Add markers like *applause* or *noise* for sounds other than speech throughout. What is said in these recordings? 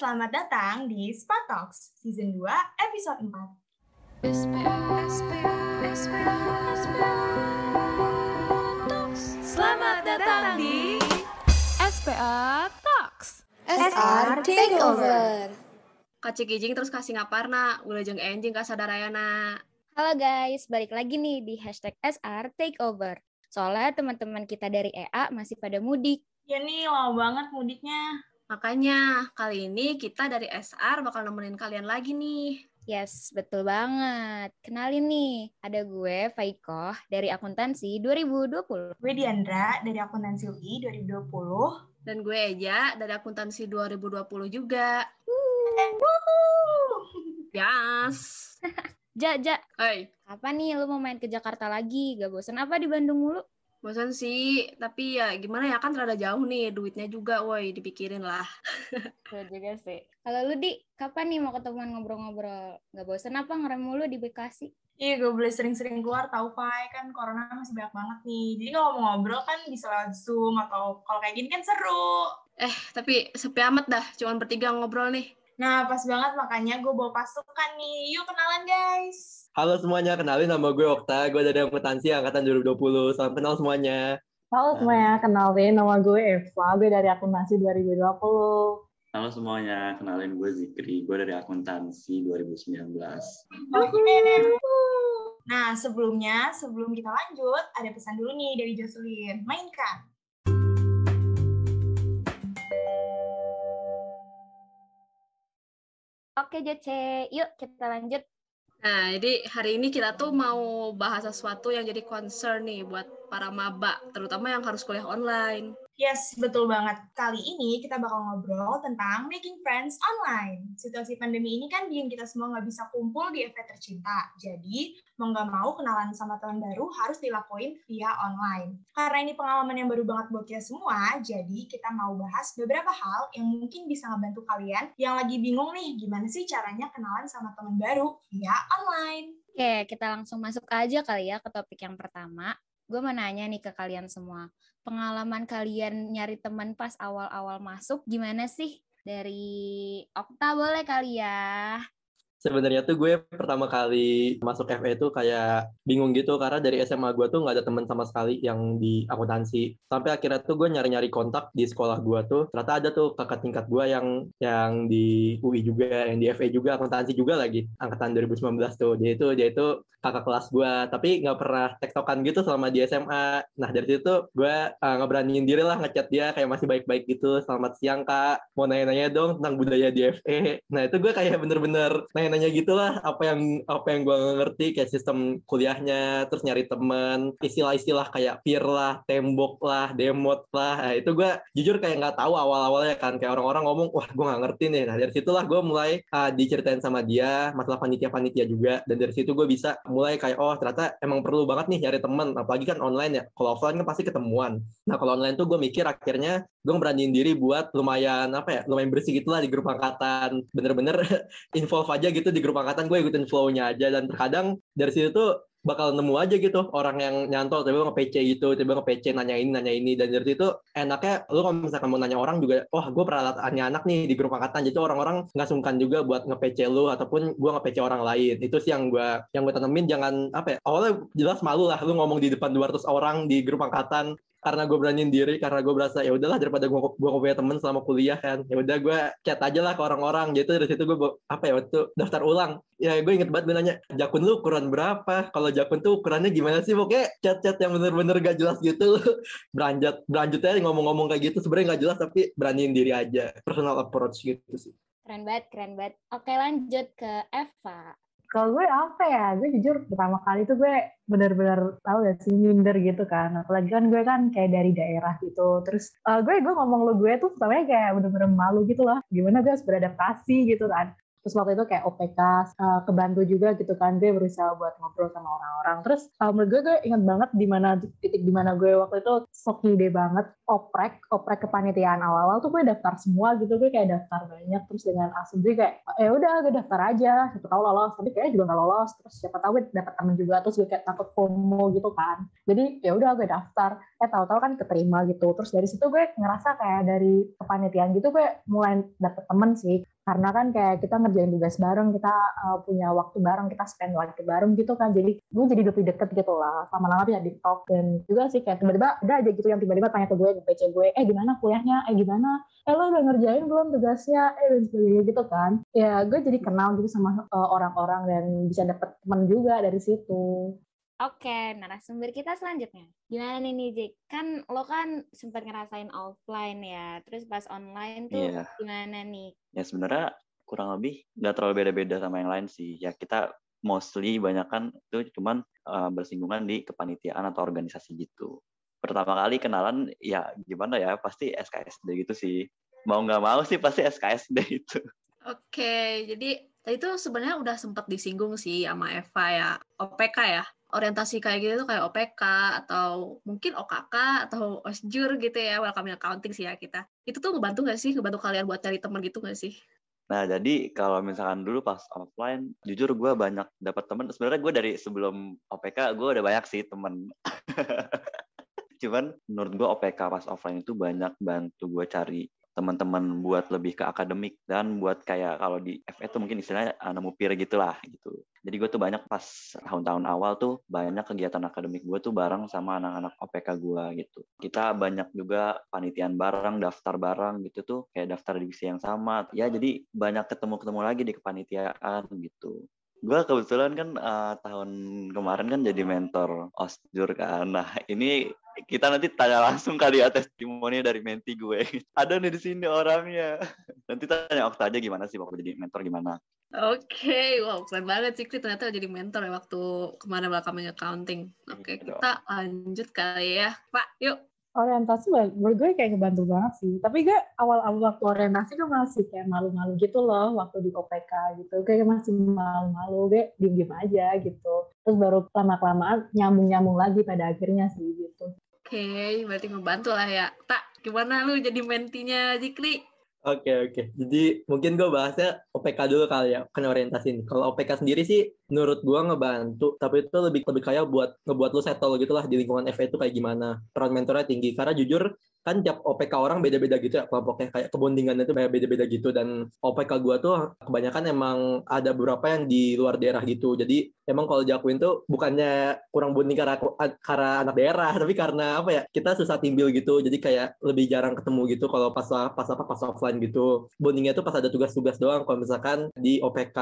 selamat datang di Spa Talks Season 2 Episode 4. Selamat datang di SPA Talks. SR Takeover. Kacik Ijing terus kasih ngaparna, ulah jeng enjing kasadarayana. Halo guys, balik lagi nih di hashtag SR Takeover. Soalnya teman-teman kita dari EA masih pada mudik. Ya nih, lama banget mudiknya. Makanya kali ini kita dari SR bakal nemenin kalian lagi nih. Yes, betul banget. Kenalin nih, ada gue, Faikoh, dari akuntansi 2020. Gue Diandra dari Akuntansi UI 2020. Dan gue Eja dari akuntansi 2020 juga. Yes. Ja, Ja, Hai, kapan nih lu mau main ke Jakarta lagi? Gak bosan apa di Bandung mulu? Bosan sih, tapi ya gimana ya kan rada jauh nih duitnya juga, woi dipikirin lah. Betul *laughs* juga sih. Kalau lu, Di, kapan nih mau ketemuan ngobrol-ngobrol? Gak bosan apa ngerem mulu di Bekasi? Iya, gue boleh sering-sering keluar tau, Pai. Kan corona masih banyak banget nih. Jadi kalau mau ngobrol kan bisa lewat Zoom atau kalau kayak gini kan seru. Eh, tapi sepi amat dah, cuman bertiga ngobrol nih. Nah, pas banget makanya gue bawa pasukan nih. Yuk kenalan, guys. Halo semuanya, kenalin nama gue Okta, gue dari akuntansi angkatan 2020. Salam kenal semuanya. Halo semuanya, kenalin nama gue Eva, gue dari akuntansi 2020. Halo semuanya, kenalin gue Zikri, gue dari akuntansi 2019. Oke. Nah, sebelumnya, sebelum kita lanjut, ada pesan dulu nih dari Jocelyn. Mainkan. Oke, Joce. Yuk kita lanjut. Nah, jadi hari ini kita tuh mau bahas sesuatu yang jadi concern nih buat para maba, terutama yang harus kuliah online. Yes, betul banget. Kali ini kita bakal ngobrol tentang making friends online. Situasi pandemi ini kan bikin kita semua nggak bisa kumpul di event tercinta. Jadi, mau nggak mau kenalan sama teman baru harus dilakuin via online. Karena ini pengalaman yang baru banget buat kita semua, jadi kita mau bahas beberapa hal yang mungkin bisa ngebantu kalian yang lagi bingung nih gimana sih caranya kenalan sama teman baru via online. Oke, kita langsung masuk aja kali ya ke topik yang pertama. Gue mau nanya nih ke kalian semua. Pengalaman kalian nyari teman pas awal-awal masuk gimana sih? Dari Okta boleh kali ya. Sebenarnya tuh gue pertama kali masuk FE itu kayak bingung gitu karena dari SMA gue tuh nggak ada teman sama sekali yang di akuntansi. Sampai akhirnya tuh gue nyari-nyari kontak di sekolah gue tuh. Ternyata ada tuh kakak tingkat gue yang yang di UI juga, yang di FE juga, akuntansi juga lagi. Angkatan 2019 tuh. Dia itu dia itu kakak kelas gue. Tapi nggak pernah tektokan gitu selama di SMA. Nah dari situ gue uh, ngeberaniin diri lah ngechat dia kayak masih baik-baik gitu. Selamat siang kak. Mau nanya-nanya dong tentang budaya di FE. Nah itu gue kayak bener-bener nanya gitulah apa yang apa yang gue ngerti kayak sistem kuliahnya terus nyari temen istilah-istilah kayak peer lah tembok lah demot lah. Nah, itu gue jujur kayak nggak tahu awal-awalnya kan kayak orang-orang ngomong wah gue nggak ngerti nih. Nah dari situlah gue mulai uh, diceritain sama dia masalah panitia-panitia juga. Dan dari situ gue bisa mulai kayak oh ternyata emang perlu banget nih nyari temen. Apalagi kan online ya kalau offline kan pasti ketemuan. Nah kalau online tuh gue mikir akhirnya gue beraniin diri buat lumayan apa ya lumayan bersih gitulah di grup angkatan. Bener-bener *laughs* involve aja gitu di grup angkatan gue ikutin flow-nya aja. Dan terkadang dari situ tuh bakal nemu aja gitu orang yang nyantol tiba-tiba nge-PC gitu tiba-tiba nge-PC nanya ini nanya ini. Dan dari situ enaknya lu kalau misalkan mau nanya orang juga wah gue pernah tanya anak nih di grup angkatan. Jadi orang-orang nggak sungkan juga buat nge-PC lu ataupun gue nge-PC orang lain. Itu sih yang gue yang gue tanemin jangan apa ya awalnya jelas malu lah lu ngomong di depan 200 orang di grup angkatan karena gue beraniin diri karena gue berasa ya udahlah daripada gue gue punya temen selama kuliah kan ya udah gue chat aja lah ke orang-orang. Gitu dari situ gue apa ya waktu daftar ulang. Ya gue inget banget gue nanya jakun lu ukuran berapa? Kalau jakun tuh ukurannya gimana sih? Pokoknya chat-chat yang bener-bener gak jelas gitu. *laughs* Beranjat beranjutnya ngomong-ngomong kayak gitu sebenarnya gak jelas tapi beraniin diri aja. Personal approach gitu sih. Keren banget, keren banget. Oke lanjut ke Eva. Kalau gue apa ya, gue jujur pertama kali tuh gue bener-bener tahu ya sih minder gitu kan. Apalagi kan gue kan kayak dari daerah gitu. Terus uh, gue gue ngomong lo gue tuh pertamanya kayak bener-bener malu gitu loh. Gimana gue harus beradaptasi gitu kan. Terus waktu itu kayak OPK, uh, kebantu juga gitu kan, gue berusaha buat ngobrol sama orang-orang. Terus uh, menurut gue, gue inget banget di mana titik di mana gue waktu itu sok ide banget oprek, oprek kepanitiaan awal-awal tuh gue daftar semua gitu, gue kayak daftar banyak. Terus dengan asumsi kayak, ya udah gue daftar aja, siapa tahu lolos. Tapi kayaknya juga nggak lolos. Terus siapa tahu gue dapet temen juga, terus gue kayak takut FOMO gitu kan. Jadi ya udah gue daftar, eh tahu-tahu kan keterima gitu. Terus dari situ gue ngerasa kayak dari kepanitiaan gitu gue mulai dapet temen sih. Karena kan kayak kita ngerjain tugas bareng kita uh, punya waktu bareng kita spend waktu bareng gitu kan. Jadi gue jadi lebih deket gitu lah. Lama-lama bisa di talk. Dan juga sih kayak tiba-tiba ada aja gitu yang tiba-tiba tanya ke gue di PC gue eh gimana kuliahnya? Eh gimana? Eh lo udah ngerjain belum tugasnya? Eh dan sebagainya gitu kan. Ya gue jadi kenal gitu sama uh, orang-orang dan bisa dapet teman juga dari situ Oke, narasumber kita selanjutnya. Gimana nih Jake? Kan lo kan sempat ngerasain offline ya, terus pas online tuh Iya. gimana nih? Ya sebenarnya kurang lebih nggak terlalu beda-beda sama yang lain sih. Ya kita mostly banyak kan itu cuman uh, bersinggungan di kepanitiaan atau organisasi gitu. Pertama kali kenalan ya gimana ya pasti SKSD gitu sih. Mau nggak mau sih pasti SKSD *laughs* itu. Oke, jadi tadi tuh sebenarnya udah sempat disinggung sih sama Eva ya, OPK ya. Orientasi kayak gitu tuh kayak OPK atau mungkin OKK atau OSJUR gitu ya, welcome accounting sih ya kita. Itu tuh ngebantu nggak sih? Ngebantu kalian buat cari teman gitu nggak sih? Nah jadi kalau misalkan dulu pas offline, jujur gue banyak dapat temen. Sebenarnya gue dari sebelum OPK gue udah banyak sih temen. *laughs* Cuman menurut gue OPK pas offline itu banyak bantu gue cari teman-teman buat lebih ke akademik dan buat kayak kalau di FE itu mungkin istilahnya uh, nemu peer gitulah gitu. Jadi gue tuh banyak pas tahun-tahun awal tuh banyak kegiatan akademik gue tuh bareng sama anak-anak OPK gue gitu. Kita banyak juga panitian bareng, daftar bareng gitu tuh kayak daftar divisi yang sama. Ya jadi banyak ketemu-ketemu lagi di kepanitiaan gitu. Gue kebetulan kan uh, tahun kemarin kan jadi mentor osjur kan. Nah ini kita nanti tanya langsung kali ya testimoni dari menti gue. *laughs* Ada nih di sini orangnya. Nanti tanya Okta aja gimana sih waktu jadi mentor gimana. Oke, wow keren banget sih Kri ternyata jadi mentor ya waktu kemarin welcoming accounting. Oke, Gitu. kita lanjut kali ya. Pak, yuk. Orientasi menurut gue kayak ngebantu banget sih tapi gue awal-awal waktu orientasi gue masih kayak malu-malu gitu loh waktu di OPK gitu kayak masih malu-malu gue diem-diem aja gitu terus baru lama-kelamaan nyambung-nyambung lagi pada akhirnya sih gitu Oke, berarti ngebantu lah ya. Tak, gimana lu jadi mentinya Zikri? Oke oke. Jadi mungkin gue bahasnya OPK dulu kali ya, kan orientasi ini. Kalau OPK sendiri sih, menurut gue ngebantu, tapi itu lebih lebih kayak buat ngebuat lu settle gitu lah di lingkungan FE itu kayak gimana. Peran mentornya tinggi. Karena jujur kan tiap OPK orang beda-beda gitu ya kelompoknya. Kayak kebondingannya itu beda-beda gitu. Dan OPK gua tuh kebanyakan emang ada beberapa yang di luar daerah gitu. Jadi emang kalau diakuin tuh bukannya kurang bonding karena karena anak daerah *laughs* tapi karena apa ya kita susah timbul gitu. Jadi kayak lebih jarang ketemu gitu kalau pas pas apa pas offline gitu. Bondingnya tuh pas ada tugas-tugas doang. Kalau misalkan di OPK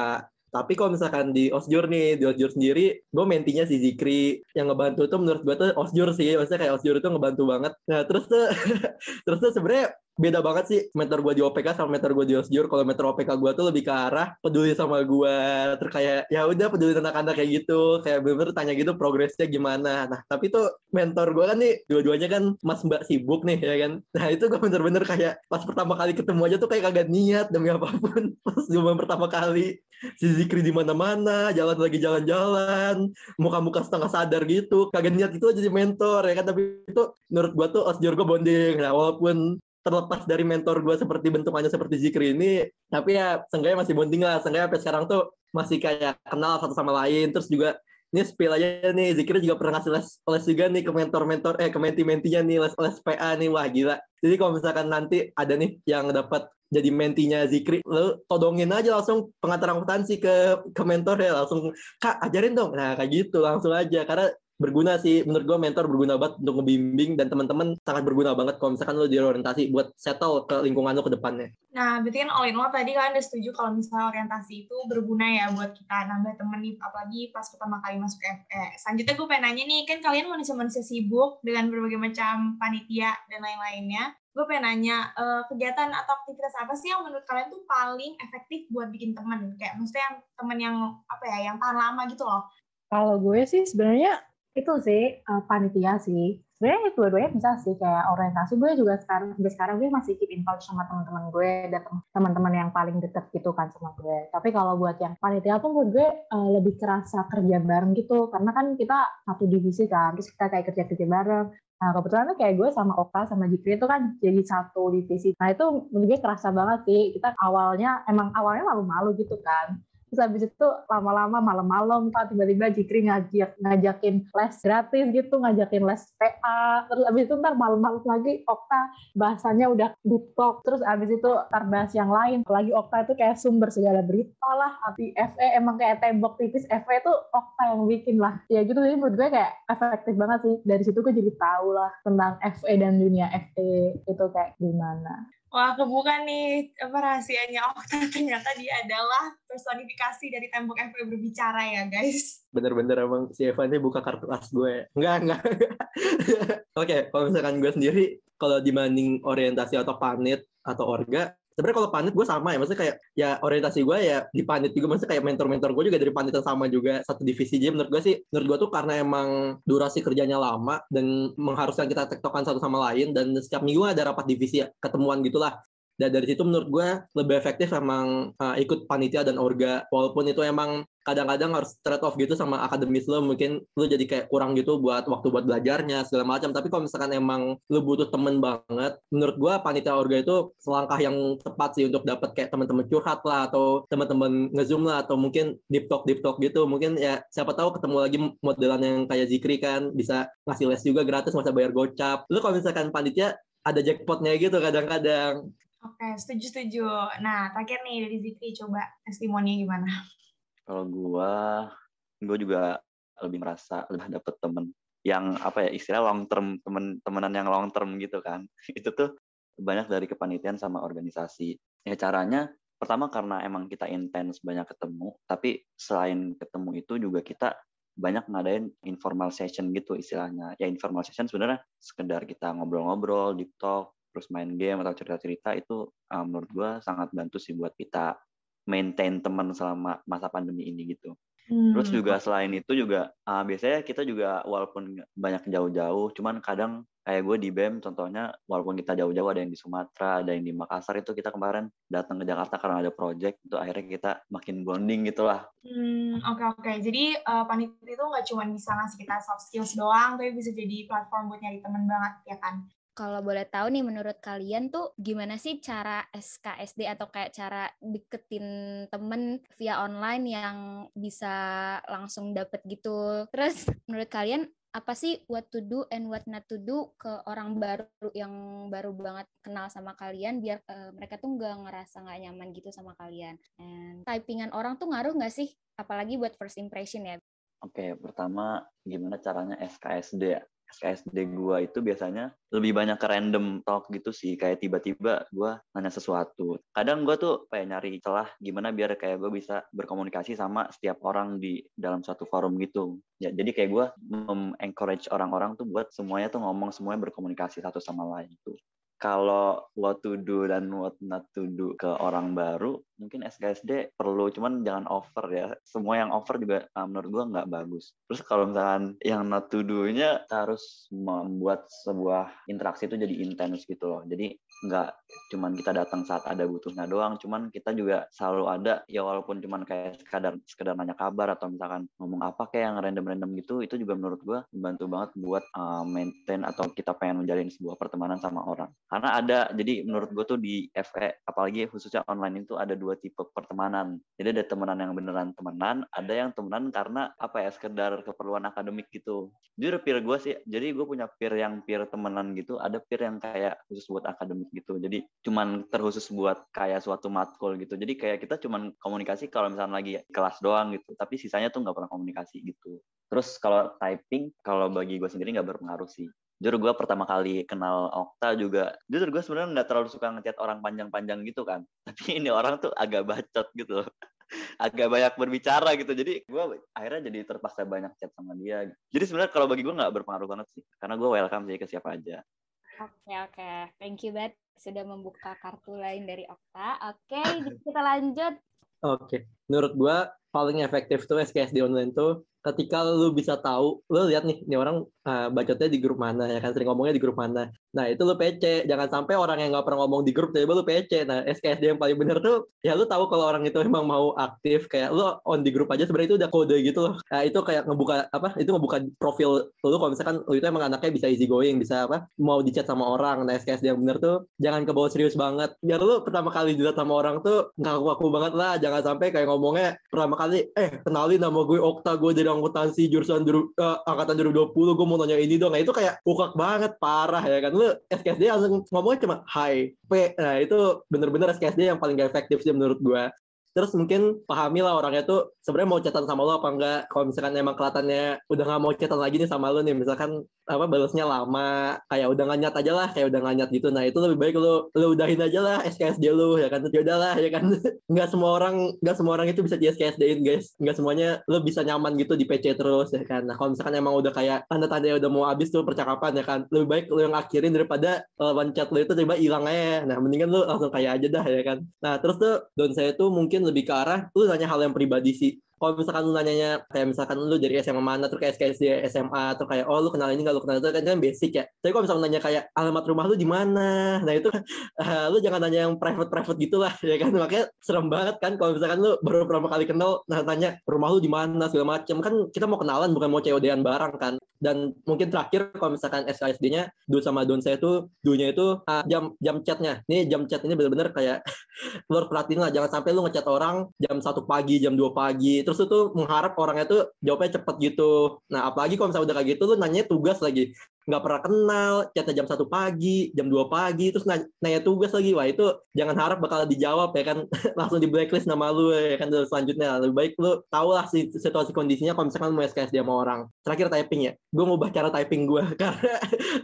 tapi kalau misalkan di Osjur nih, di Osjur sendiri, gue mentinya si Zikri yang ngebantu tuh menurut gue tuh Osjur sih, maksudnya kayak Osjur itu ngebantu banget. Nah terus tuh, *laughs* terus tuh sebenarnya beda banget sih mentor gue di OPK sama mentor gue di Osjur. Kalau mentor OPK gue tuh lebih ke arah peduli sama gue, terus kayak ya udah peduli tentang anak kayak gitu, kayak bener-bener tanya gitu progresnya gimana. Nah tapi tuh mentor gue kan nih dua-duanya kan mas mbak sibuk nih ya kan. Nah itu gue bener-bener kayak pas pertama kali ketemu aja tuh kayak kagak niat demi apa pun. *laughs* Pas zaman pertama kali si Zikri di mana-mana, jalan lagi jalan-jalan, muka-muka setengah sadar gitu, kagak niat itu aja jadi mentor ya kan, tapi itu menurut gua tuh osjur gua bonding. Nah, walaupun terlepas dari mentor gua seperti bentukannya seperti Zikri ini, tapi ya seenggaknya masih bonding lah, seenggaknya sampai sekarang tuh masih kayak kenal satu sama lain, terus juga ini spill aja nih, Zikri juga pernah ngasih les, les juga nih ke mentor-mentor, eh ke menti-mentinya nih, les, les PA nih, wah gila. Jadi kalau misalkan nanti ada nih yang dapat jadi mentinya Zikri, lu todongin aja langsung pengantar akuntansi ke ke mentor ya. Langsung kak ajarin dong, nah kayak gitu langsung aja. Karena berguna sih menurut gue mentor berguna banget untuk ngebimbing dan teman-teman sangat berguna banget kalau misalkan lo di orientasi buat settle ke lingkungan lo ke depannya. Nah, berarti kan all in all tadi kalian udah setuju kalau misalnya orientasi itu berguna ya buat kita nambah temen nih, apalagi pas pertama kali masuk FE. Selanjutnya gue pengen nanya nih, kan kalian manusia-manusia sibuk dengan berbagai macam panitia dan lain-lainnya. Gue pengen nanya, eh, kegiatan atau aktivitas apa sih yang menurut kalian tuh paling efektif buat bikin temen? Kayak maksudnya yang temen yang, apa ya, yang tahan lama gitu loh. Kalau gue sih sebenarnya itu sih uh, panitia sih. Sebenarnya dua-duanya bisa sih kayak orientasi gue juga sekarang sampai sekarang gue masih keep in touch sama teman-teman gue dan teman-teman yang paling deket gitu kan sama gue. Tapi kalau buat yang panitia menurut gue uh, lebih kerasa kerja bareng gitu karena kan kita satu divisi kan terus kita kayak kerja-kerja bareng. Nah kebetulan tuh kayak gue sama Oka sama Jikri itu kan jadi satu divisi. Nah itu menurut gue kerasa banget sih kita awalnya emang awalnya malu-malu gitu kan Terus habis itu lama-lama malam-malam Pak tiba-tiba Jikri ngajak ngajakin les gratis gitu, ngajakin les PA. Terus habis itu ntar malam-malam lagi Okta bahasanya udah deep talk. Terus habis itu ntar bahas yang lain. Apalagi Okta itu kayak sumber segala berita lah. Tapi FE emang kayak tembok tipis. FE itu Okta yang bikin lah. Ya gitu jadi menurut gue kayak efektif banget sih. Dari situ gue jadi tahu lah tentang FE dan dunia FE itu kayak gimana. Wah, kebuka nih apa rahasianya Okta. *laughs* Ternyata dia adalah personifikasi dari tembok FW berbicara ya, guys. Bener-bener emang si Evan ini buka kartu as gue. Enggak, enggak. *laughs* Oke, kalau misalkan gue sendiri, kalau dibanding orientasi atau panit atau orga, sebenarnya kalau panit gue sama ya maksudnya kayak ya orientasi gue ya di panit juga maksudnya kayak mentor-mentor gue juga dari panit yang sama juga satu divisi. Jadi menurut gue sih menurut gue tuh karena emang durasi kerjanya lama dan mengharuskan kita tektokan satu sama lain dan setiap minggu ada rapat divisi ya ketemuan gitulah dan dari situ menurut gue lebih efektif emang uh, ikut panitia dan orga. Walaupun itu emang kadang-kadang harus trade off gitu sama akademis lo mungkin lo jadi kayak kurang gitu buat waktu buat belajarnya segala macam. Tapi kalau misalkan emang lo butuh temen banget menurut gue panitia orga itu selangkah yang tepat sih untuk dapat kayak teman-teman curhat lah atau teman-teman ngezoom lah atau mungkin deep talk deep talk gitu. Mungkin ya siapa tahu ketemu lagi modelan yang kayak Zikri kan bisa ngasih les juga gratis masa bayar gocap. Lo kalau misalkan panitia ada jackpotnya gitu kadang-kadang Oke, setuju-setuju. Nah, terakhir nih dari Zikri, coba testimoni gimana? Kalau gua, gua juga lebih merasa udah dapet temen yang apa ya istilah long term temen temenan yang long term gitu kan *laughs* itu tuh banyak dari kepanitiaan sama organisasi ya caranya pertama karena emang kita intens banyak ketemu tapi selain ketemu itu juga kita banyak ngadain informal session gitu istilahnya ya informal session sebenarnya sekedar kita ngobrol-ngobrol deep talk terus main game atau cerita-cerita itu uh, menurut gue sangat bantu sih buat kita maintain teman selama masa pandemi ini gitu. Hmm. Terus juga selain itu juga uh, biasanya kita juga walaupun banyak jauh-jauh, cuman kadang kayak gue di BEM contohnya walaupun kita jauh-jauh ada yang di Sumatera, ada yang di Makassar itu kita kemarin datang ke Jakarta karena ada project itu akhirnya kita makin bonding gitulah. Hmm, oke okay, oke. Okay. Jadi uh, panitia itu nggak cuma bisa ngasih kita soft skills doang, tapi bisa jadi platform buat nyari teman banget ya kan? Kalau boleh tahu nih menurut kalian tuh gimana sih cara SKSD atau kayak cara deketin temen via online yang bisa langsung dapet gitu. Terus *laughs* menurut kalian apa sih what to do and what not to do ke orang baru yang baru banget kenal sama kalian biar uh, mereka tuh nggak ngerasa nggak nyaman gitu sama kalian. And typingan orang tuh ngaruh nggak sih? Apalagi buat first impression ya. Oke, pertama gimana caranya SKSD ya? SKSD gue itu biasanya lebih banyak ke random talk gitu sih. Kayak tiba-tiba gue nanya sesuatu. Kadang gue tuh kayak nyari celah gimana biar kayak gue bisa berkomunikasi sama setiap orang di dalam suatu forum gitu. Ya jadi kayak gue encourage orang-orang tuh buat semuanya tuh ngomong semuanya berkomunikasi satu sama lain tuh kalau what to do dan what not to do ke orang baru mungkin SKSD perlu. Cuman jangan over ya. Semua yang over juga uh, menurut gua nggak bagus. Terus kalau misalkan yang not to do-nya harus membuat sebuah interaksi itu jadi intens gitu loh. Jadi nggak cuman kita datang saat ada butuhnya doang cuman kita juga selalu ada. Ya walaupun cuman kayak sekadar sekedar nanya kabar atau misalkan ngomong apa kayak yang random-random gitu itu juga menurut gua membantu banget buat uh, maintain atau kita pengen menjalin sebuah pertemanan sama orang. Karena ada jadi menurut gue tuh di FE apalagi khususnya online itu ada dua tipe pertemanan. Jadi ada temenan yang beneran temenan ada yang temenan karena apa ya sekedar keperluan akademik gitu. Jujur peer gue sih jadi gue punya peer yang peer temenan gitu ada peer yang kayak khusus buat akademik gitu. Jadi cuman terkhusus buat kayak suatu matkul gitu. Jadi kayak kita cuman komunikasi kalau misalnya lagi kelas doang gitu. Tapi sisanya tuh nggak pernah komunikasi gitu. Terus kalau typing kalau bagi gue sendiri nggak berpengaruh sih. Jujur gue pertama kali kenal Okta juga jujur gue sebenarnya nggak terlalu suka ngechat orang panjang-panjang gitu kan. *laughs* Tapi ini orang tuh agak bacot gitu. *laughs* Agak banyak berbicara gitu. Jadi gue akhirnya jadi terpaksa banyak chat sama dia. Jadi sebenarnya kalau bagi gue nggak berpengaruh banget sih. Karena gue welcome sih ke siapa aja oke okay, oke okay. thank you bet sudah membuka kartu lain dari Okta oke okay, *laughs* kita lanjut oke okay. menurut gue paling efektif tuh SKSD online tuh ketika lu bisa tahu, lu lihat nih, nih orang uh, bacotnya di grup mana ya kan, sering ngomongnya di grup mana. Nah itu lu PC, jangan sampai orang yang nggak pernah ngomong di grup tiba lu PC. Nah SKSD yang paling bener tuh, ya lu tahu kalau orang itu emang mau aktif, kayak lu on di grup aja sebenarnya itu udah kode gitu loh. Nah itu kayak ngebuka apa? Itu ngebuka profil lu kalau misalkan lu itu emang anaknya bisa easy going, bisa apa? Mau dicat sama orang. Nah SKSD yang bener tuh jangan ke bawah serius banget. Biar lu pertama kali dilihat sama orang tuh nggak aku-aku banget lah. Jangan sampai kayak ngomongnya pertama kali, eh kenalin nama gue Okta, gue dari akuntansi jurusan duru, uh, angkatan 2020, gue mau nanya ini dong. Nah itu kayak bukak banget, parah ya kan. Lu SKSD langsung ngomongnya cuma hi, P. Nah itu bener-bener SKSD yang paling gak efektif sih menurut gue terus mungkin pahami lah orangnya tuh sebenarnya mau chatan sama lo apa enggak? Kalau misalkan emang kelihatannya udah nggak mau chatan lagi nih sama lo nih misalkan apa balasnya lama kayak udah nganyat aja lah kayak udah nganyat gitu. Nah itu lebih baik lo lo udahin aja lah SKSD lo ya kan? Ya udahlah ya kan? *laughs* Nggak semua orang nggak semua orang itu bisa di SKSD-in guys. Nggak semuanya lo bisa nyaman gitu di PC terus ya kan? Nah kalau misalkan emang udah kayak tanda-tanda udah mau habis tuh percakapan ya kan? Lebih baik lo yang akhirin daripada lawan chat lo itu tiba hilang aja. Nah mendingan lo langsung kayak aja dah ya kan? Nah terus tuh don saya tuh mungkin lebih ke arah lu nanya hal yang pribadi sih kalau misalkan lu nanyanya kayak misalkan lu dari SMA mana terus kayak SKSD SMA atau kayak oh lu kenal ini nggak lu kenal itu kan kan basic ya. Tapi kalau misalkan nanya kayak alamat rumah lu di mana? Nah itu uh, *laughs* lu jangan nanya yang private private gitu lah *laughs* ya kan? Makanya serem banget kan kalau misalkan lu baru pertama kali kenal nah tanya rumah lu di mana? segala macam kan kita mau kenalan bukan mau COD-an bareng kan. Dan mungkin terakhir kalau misalkan SKSD-nya du sama don saya tuh dunya itu uh, jam jam chatnya. Ini jam chat ini benar-benar kayak *laughs* lu harus perhatiin lah jangan sampai lu ngechat orang jam satu pagi jam 2 pagi terus tuh mengharap orangnya tuh jawabnya cepet gitu. Nah apalagi kalau misalnya udah kayak gitu lu nanya tugas lagi nggak pernah kenal, chatnya jam satu pagi, jam 2 pagi, terus nanya, tugas lagi, wah itu jangan harap bakal dijawab ya kan, *laughs* langsung di blacklist nama lu ya kan selanjutnya, lebih baik lu tau lah si situasi kondisinya kalau misalkan mau SKS dia sama orang. Terakhir typing ya, gue baca cara typing gue, *laughs* karena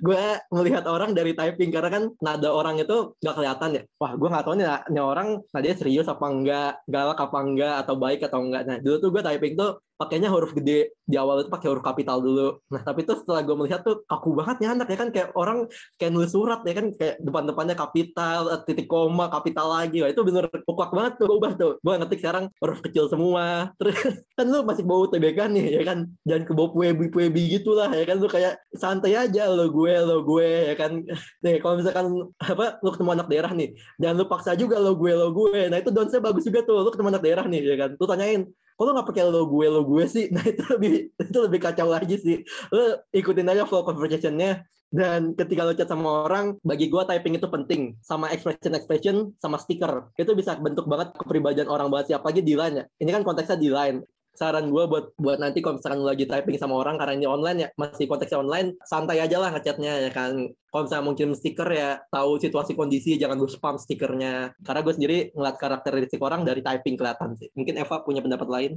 gue melihat orang dari typing, karena kan nada orang itu nggak kelihatan ya, wah gue nggak tahu nih, nih orang nadanya serius apa enggak, galak apa enggak, atau baik atau enggak. Nah dulu tuh gue typing tuh pakainya huruf gede di awal itu pakai huruf kapital dulu. Nah tapi tuh setelah gue melihat tuh kaku banget nih anak ya kan kayak orang kayak nulis surat ya kan kayak depan-depannya kapital, titik koma, kapital lagi. Wah itu bener kuak banget tuh gue ubah tuh. Gue ngetik sekarang huruf kecil semua. *laughs* Terus kan lu masih bau TBK nih ya kan. Jangan ke bau puebi puebi gitu lah ya kan lu kayak santai aja lo gue lo gue ya kan. *laughs* Nih kalau misalkan apa lu ketemu anak daerah nih, jangan lu paksa juga lo gue lo gue. Nah itu donsnya bagus juga tuh. Lu ketemu anak daerah nih ya kan. Lu tanyain kok lo gak pakai lo gue lo gue sih? *laughs* Nah itu lebih itu lebih kacau lagi sih. Lo ikutin aja flow conversationnya. Dan ketika lo chat sama orang bagi gue typing itu penting. Sama expression expression sama stiker. Itu bisa bentuk banget kepribadian orang banget siapa lagi di line ya ini kan konteksnya di line saran gue buat buat nanti kalau misalkan lu lagi typing sama orang karena ini online ya masih konteksnya online santai aja lah ngechatnya ya kan. Kalau misalnya mungkin stiker ya tahu situasi kondisi jangan lu spam stikernya. Karena gue sendiri ngeliat karakteristik orang dari typing kelihatan sih. Mungkin Eva punya pendapat lain?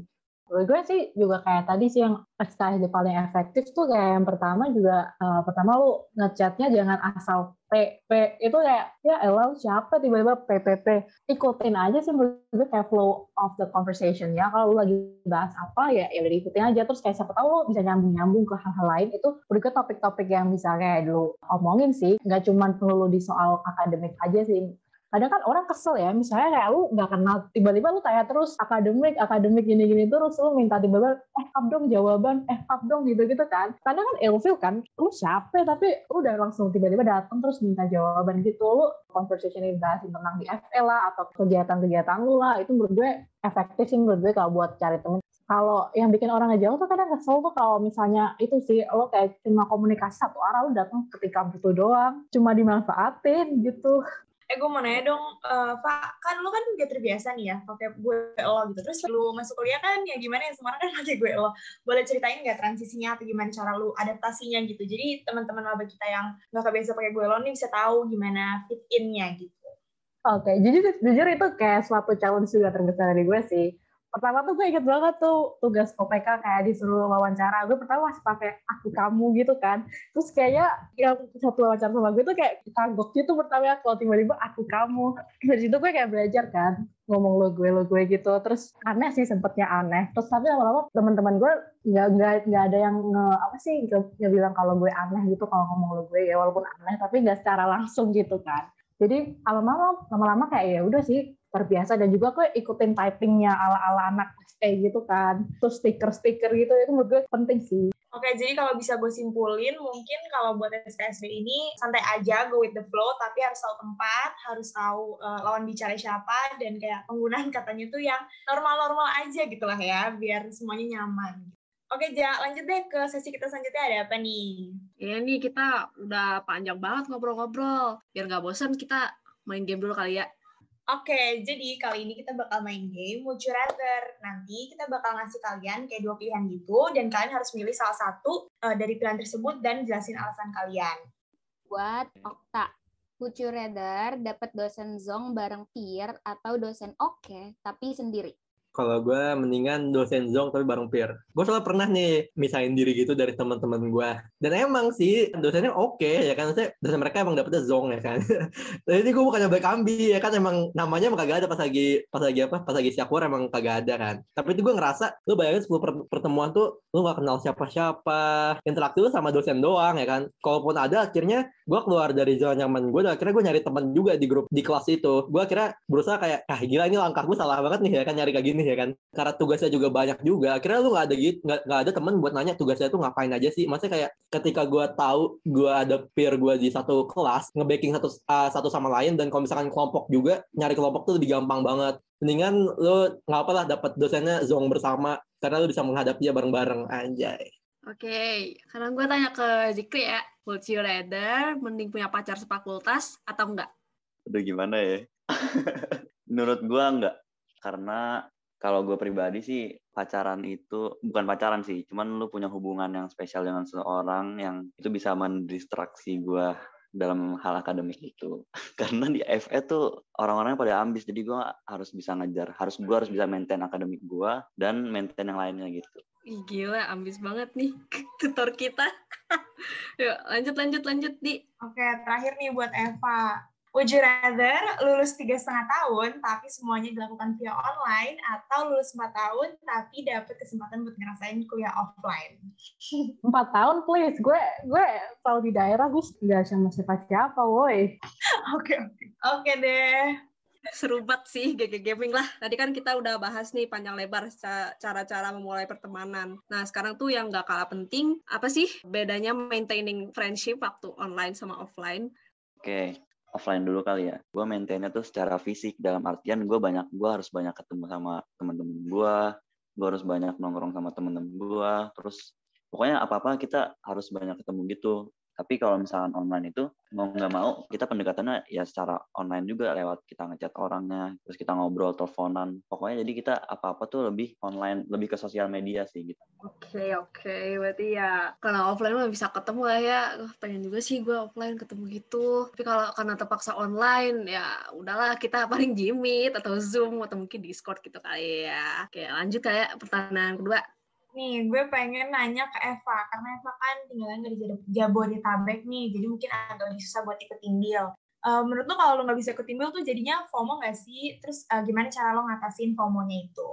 Gue sih juga kayak tadi sih yang SKSD paling efektif tuh kayak yang pertama juga uh, pertama lu ngechatnya jangan asal P, P itu kayak ya elah siapa? Tiba-tiba PPP ikutin aja sih menurut kayak flow of the conversation ya. Kalau lu lagi bahas apa ya ya udah ikutin aja. Terus kayak siapa tahu lu bisa nyambung-nyambung ke hal-hal lain. Itu berikut topik-topik yang bisa kayak dulu omongin sih. Nggak cuma perlu di soal akademik aja sih kadang kan orang kesel ya misalnya kayak lu nggak kenal tiba-tiba lu tanya terus akademik akademik gini-gini terus lu minta tiba-tiba eh pap dong jawaban eh pap dong gitu-gitu kan. Kadang kan ilfil kan lu siapa tapi lu udah langsung tiba-tiba datang terus minta jawaban gitu. Lu conversation ini bahas tentang di FL lah atau kegiatan-kegiatan lu lah itu menurut gue efektif sih menurut gue kalau buat cari temen. Kalau yang bikin orang ngejauh tuh kadang kesel tuh kalau misalnya itu sih lo kayak cuma komunikasi satu arah lu datang ketika butuh doang cuma dimanfaatin gitu eh gue mau nanya dong, uh, Pak, kan lu kan udah terbiasa nih ya pakai gue lo gitu. Terus lu masuk kuliah kan ya gimana ya semuanya kan *laughs* pakai gue lo. Boleh ceritain nggak transisinya atau gimana cara lu adaptasinya gitu. Jadi teman-teman maba kita yang nggak kebiasa pakai gue lo nih bisa tahu gimana fit in-nya gitu. Oke, okay. jujur, jujur itu kayak suatu challenge juga terbesar dari gue sih pertama tuh gue inget banget tuh tugas OPK kayak disuruh wawancara. Gue pertama masih pakai aku kamu gitu kan. Terus kayaknya yang satu wawancara sama gue tuh kayak kagok gitu pertama. Kalau tiba-tiba aku kamu. Dari situ gue kayak belajar kan. Ngomong lo gue lo gue gitu. Terus aneh sih sempetnya aneh. Terus tapi lama-lama teman-teman gue nggak nggak nggak ada yang nge apa sih nggak bilang kalau gue aneh gitu kalau ngomong lo gue. Ya walaupun aneh tapi nggak secara langsung gitu kan. Jadi lama-lama lama-lama kayak ya udah sih luar biasa dan juga gue ikutin typingnya ala-ala anak kayak gitu kan terus stiker-stiker gitu itu menurut gue penting sih Oke, jadi kalau bisa gue simpulin, mungkin kalau buat SPSB ini santai aja, go with the flow, tapi harus tahu tempat, harus tahu uh, lawan bicara siapa, dan kayak penggunaan katanya tuh yang normal-normal aja gitu lah ya, biar semuanya nyaman. Oke, Ja, lanjut deh ke sesi kita selanjutnya ada apa nih? Ya nih kita udah panjang banget ngobrol-ngobrol. Biar nggak bosan kita main game dulu kali ya. Oke, jadi kali ini kita bakal main game Would You Rather. Nanti kita bakal ngasih kalian kayak dua pilihan gitu, dan kalian harus milih salah satu uh, dari pilihan tersebut dan jelasin alasan kalian. Buat Okta, would you rather dapat dosen zong bareng peer atau dosen oke tapi sendiri? Kalau gue mendingan dosen zong tapi bareng peer. Gue soalnya pernah nih misahin diri gitu dari teman-teman gue. Dan emang sih dosennya oke ya kan. Maksudnya dosen mereka emang dapetnya zong ya kan. *laughs* Jadi gue bukannya baik ambi ya kan emang namanya emang kagak ada pas lagi pas lagi apa pas lagi siakur emang kagak ada kan. Tapi itu gue ngerasa lu bayangin 10 per- pertemuan tuh lu gak kenal siapa-siapa. Interaksi lu sama dosen doang ya kan. Kalaupun ada akhirnya gue keluar dari zona nyaman gue dan akhirnya gue nyari teman juga di grup di kelas itu. Gue akhirnya berusaha kayak ah gila ini langkah gue salah banget nih ya kan nyari kayak gini ya kan karena tugasnya juga banyak juga akhirnya lu nggak ada gitu nggak nggak ada temen buat nanya tugasnya tuh ngapain aja sih maksudnya kayak ketika gue tahu gue ada peer gue di satu kelas nge-backing satu uh, satu sama lain dan kalau misalkan kelompok juga nyari kelompok tuh lebih gampang banget mendingan lu nggak apa lah dapat dosennya zong bersama karena lu bisa menghadapinya bareng-bareng anjay Oke, sekarang gue tanya ke Zikri ya. Would you rather mending punya pacar sefakultas atau enggak? Aduh gimana ya? *laughs* Menurut gua enggak. Karena kalau gue pribadi sih pacaran itu bukan pacaran sih, cuman lu punya hubungan yang spesial dengan seseorang yang itu bisa mendistraksi gue dalam hal akademik itu. *laughs* Karena di FE tuh orang-orangnya pada ambis, jadi gue harus bisa ngejar, harus gue harus bisa maintain akademik gue dan maintain yang lainnya gitu. Ih, gila, ambis banget nih *laughs* tutor kita. *laughs* Yuk, lanjut, lanjut, lanjut, Di. Oke, terakhir nih buat Eva. Would you rather lulus tiga setengah tahun tapi semuanya dilakukan via online atau lulus empat tahun tapi dapat kesempatan buat ngerasain kuliah offline? empat tahun please gue gue kalau di daerah gue nggak sama siapa siapa woi *laughs* Oke, oke. Oke deh. Seru banget sih GG Gaming lah. Tadi kan kita udah bahas nih panjang lebar ca- cara-cara memulai pertemanan. Nah, sekarang tuh yang gak kalah penting, apa sih bedanya maintaining friendship waktu online sama offline? Oke, offline dulu kali ya. Gue maintainnya tuh secara fisik dalam artian gue banyak gue harus banyak ketemu sama temen-temen gue, gue harus banyak nongkrong sama temen-temen gue, terus pokoknya apa-apa kita harus banyak ketemu gitu. Tapi kalau misalkan online itu mau nggak mau kita pendekatannya ya secara online juga lewat kita ngechat orangnya, terus kita ngobrol teleponan. Pokoknya jadi kita apa-apa tuh lebih online, lebih ke sosial media sih gitu. Oke, oke. Berarti ya karena offline mah bisa ketemu lah ya. Pengen juga sih gue offline ketemu gitu. Tapi kalau karena terpaksa online, ya udahlah kita paling Jimit atau Zoom atau mungkin Discord gitu kali ya. Oke, lanjut kayak pertanyaan kedua. Nih, gue pengen nanya ke Eva, karena Eva kan tinggalnya Jab- Jabodetabek nih, jadi mungkin agak lebih susah buat ikut timbil. Eh, menurut lo kalau lo nggak bisa ikut timbil tuh jadinya FOMO nggak sih? Terus eh, gimana cara lo ngatasin FOMO-nya itu?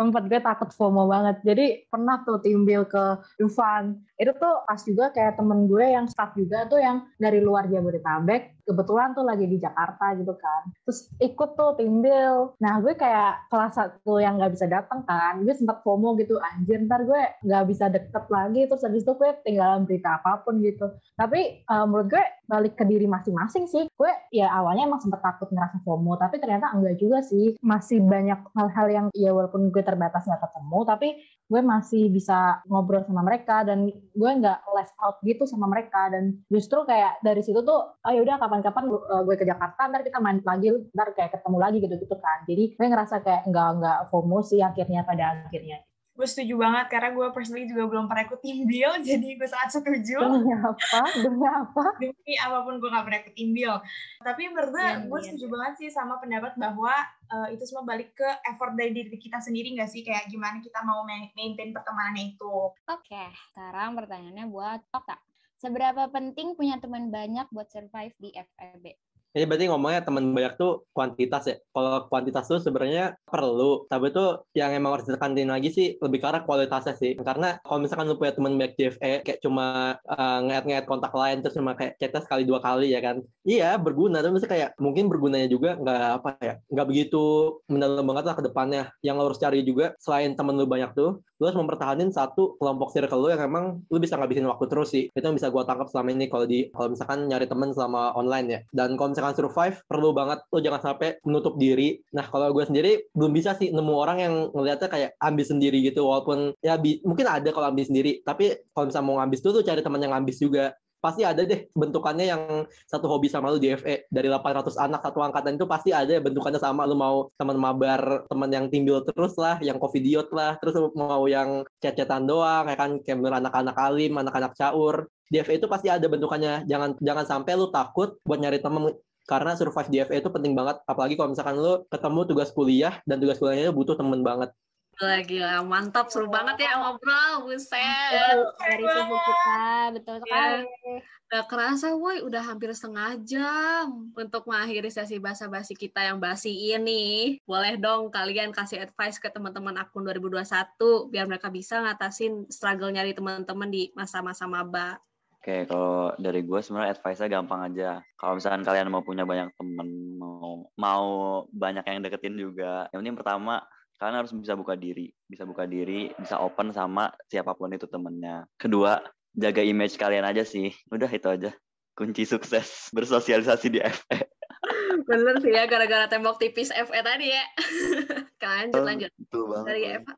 tempat gue takut FOMO banget. Jadi pernah tuh timbil ke Dufan. Itu tuh pas juga kayak temen gue yang staff juga tuh yang dari luar Jabodetabek. Kebetulan tuh lagi di Jakarta gitu kan. Terus ikut tuh timbil. Nah gue kayak salah satu yang nggak bisa datang kan. Gue sempat FOMO gitu. Anjir ntar gue nggak bisa deket lagi. Terus habis itu gue tinggalan berita apa pun gitu. Tapi eh, menurut gue balik ke diri masing-masing sih. Gue ya awalnya emang sempat takut ngerasa FOMO. Tapi ternyata enggak juga sih. Masih banyak hal-hal yang ya walaupun gue terbatas nggak ketemu. Tapi gue masih bisa ngobrol sama mereka dan gue nggak left out gitu sama mereka dan justru kayak dari situ tuh oh yaudah kapan-kapan uh, gue ke Jakarta ntar kita main lagi ntar kayak ketemu lagi gitu gitu kan jadi gue ngerasa kayak nggak nggak FOMO sih akhirnya pada akhirnya Gue setuju banget, karena gue personally juga belum pernah ikut timbil, *laughs* jadi gue sangat setuju. demi apa demi apa *laughs* demi apa pun gue gak pernah ikut timbil. Tapi menurut gue, Iya, gue iya. setuju banget sih sama pendapat bahwa eh, itu semua balik ke effort dari diri kita sendiri gak sih? Kayak gimana kita mau ma- maintain pertemanannya itu. Oke, sekarang pertanyaannya buat Okta. Seberapa penting punya teman banyak buat survive di FEB? Ini berarti ngomongnya teman banyak tuh kuantitas ya. Kalau kuantitas tuh sebenarnya perlu, tapi tuh yang emang harus ditekanin lagi sih lebih arah kualitasnya sih. Karena kalau misalkan lu punya teman banyak DFE kayak cuma uh, ngeliat-ngeliat kontak lain terus cuma kayak chatnya sekali dua kali ya kan. Iya berguna, tapi maksudnya kayak mungkin bergunanya juga nggak apa ya, nggak begitu mendalam banget lah ke depannya. Yang lo harus cari juga selain temen lu banyak tuh, lu harus mempertahankan satu kelompok circle lu yang emang lu bisa ngabisin waktu terus sih. Itu yang bisa gua tangkap selama ini kalau di kalau misalkan nyari temen selama online ya. Dan kalau misalkan survive perlu banget lo jangan sampai menutup diri. Nah kalau gue sendiri belum bisa sih nemu orang yang ngelihatnya kayak ambis sendiri gitu. Walaupun ya mungkin ada kalau ambis sendiri. Tapi kalau misalnya mau ngambis tuh tuh cari teman yang ambis juga. Pasti ada deh bentukannya yang satu hobi sama lu di FE dari 800 anak satu angkatan itu pasti ada ya bentukannya sama. Lu mau teman mabar teman yang timbul terus lah yang covidiot lah. Terus mau yang chat-chatan doang kayak kan? Kayak anak-anak alim anak-anak caur. Di FE itu pasti ada bentukannya. Jangan jangan sampai lu takut buat nyari temen karena survive di FA itu penting banget apalagi kalau misalkan lo ketemu tugas kuliah dan tugas kuliahnya butuh temen banget Gila, gila. Mantap, seru banget ya ngobrol. Buset. Dari suhu kita, betul sekali. Gak kerasa, woi, udah hampir setengah jam untuk mengakhiri sesi basa-basi kita yang basi ini. Boleh dong kalian kasih advice ke teman-teman akun 2021 biar mereka bisa ngatasin struggle nyari teman-teman di masa-masa maba. Oke, kalau dari gue sebenarnya advice-nya gampang aja. Kalau misalkan kalian mau punya banyak temen, mau mau banyak yang deketin juga. Yang penting pertama, kalian harus bisa buka diri. Bisa buka diri, bisa open sama siapa pun itu temennya. Kedua, jaga image kalian aja sih. Udah itu aja. Kunci sukses bersosialisasi di FE. *laughs* Bener sih ya, gara-gara tembok tipis FE tadi ya. *laughs* lanjut, lanjut. Betul banget. Dari Eva.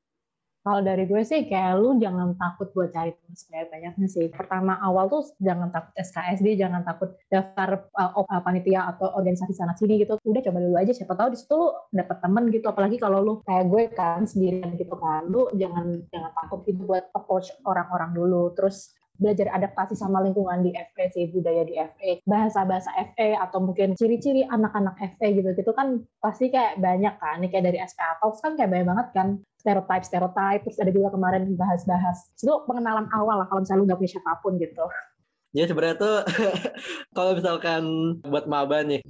Kalau dari gue sih kayak lu jangan takut buat cari teman sebanyak-banyaknya sih. Pertama awal tuh jangan takut SKSD, jangan takut daftar uh, panitia atau organisasi sana sini gitu. Udah coba dulu aja siapa tahu di situ lu dapet temen gitu. Apalagi kalau lu kayak gue kan sendirian gitu kan. Lu jangan jangan takut gitu buat approach orang-orang dulu. Terus belajar adaptasi sama lingkungan di FE sih budaya di FE bahasa-bahasa FE atau mungkin ciri-ciri anak-anak FE gitu gitu kan pasti kayak banyak kan nih kayak dari SPA Talks kan kayak banyak banget kan stereotype stereotype terus ada juga kemarin bahas-bahas. Itu pengenalan awal lah kalau misalnya lu nggak punya siapa pun gitu. Ya sebenarnya tuh *laughs* kalau misalkan buat maba nih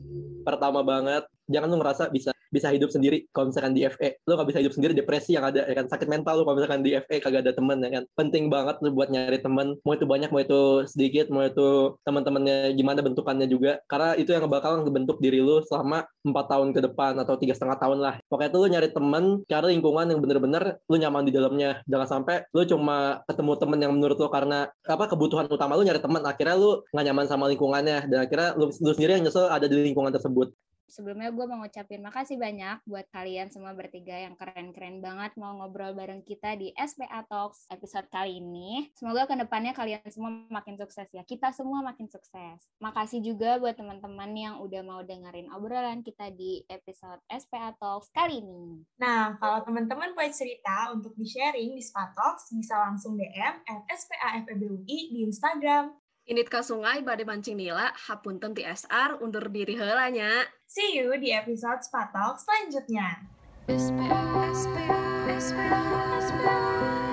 pertama banget jangan lu ngerasa bisa bisa hidup sendiri kalau misalkan di FE lu nggak bisa hidup sendiri depresi yang ada ya kan? Sakit mental lu kalau misalkan di FE kagak ada temen ya kan? Penting banget lu buat nyari temen. Mau itu banyak mau itu sedikit mau itu teman-temannya gimana bentukannya juga. Karena itu yang bakal ngebentuk diri lu selama empat tahun ke depan atau tiga setengah tahun lah. Pokoknya tuh lu nyari temen cari lingkungan yang bener-bener lu nyaman di dalamnya. Jangan sampai lu cuma ketemu temen yang menurut lu karena apa kebutuhan utama lu nyari temen. Akhirnya lu nggak nyaman sama lingkungannya. Dan akhirnya lu, lu sendiri yang nyesel ada di lingkungan tersebut sebelumnya gue mau ngucapin makasih banyak buat kalian semua bertiga yang keren-keren banget mau ngobrol bareng kita di SPA Talks episode kali ini. Semoga ke depannya kalian semua makin sukses ya. Kita semua makin sukses. Makasih juga buat teman-teman yang udah mau dengerin obrolan kita di episode SPA Talks kali ini. Nah, kalau teman-teman punya cerita untuk di-sharing di SPA Talks, bisa langsung DM at SPAFEBUI di Instagram. Init ke sungai bade mancing nila, hapunten ti SR, undur diri heulanya. See you di episode SPA Talks selanjutnya. SPA, SPA, SPA, SPA.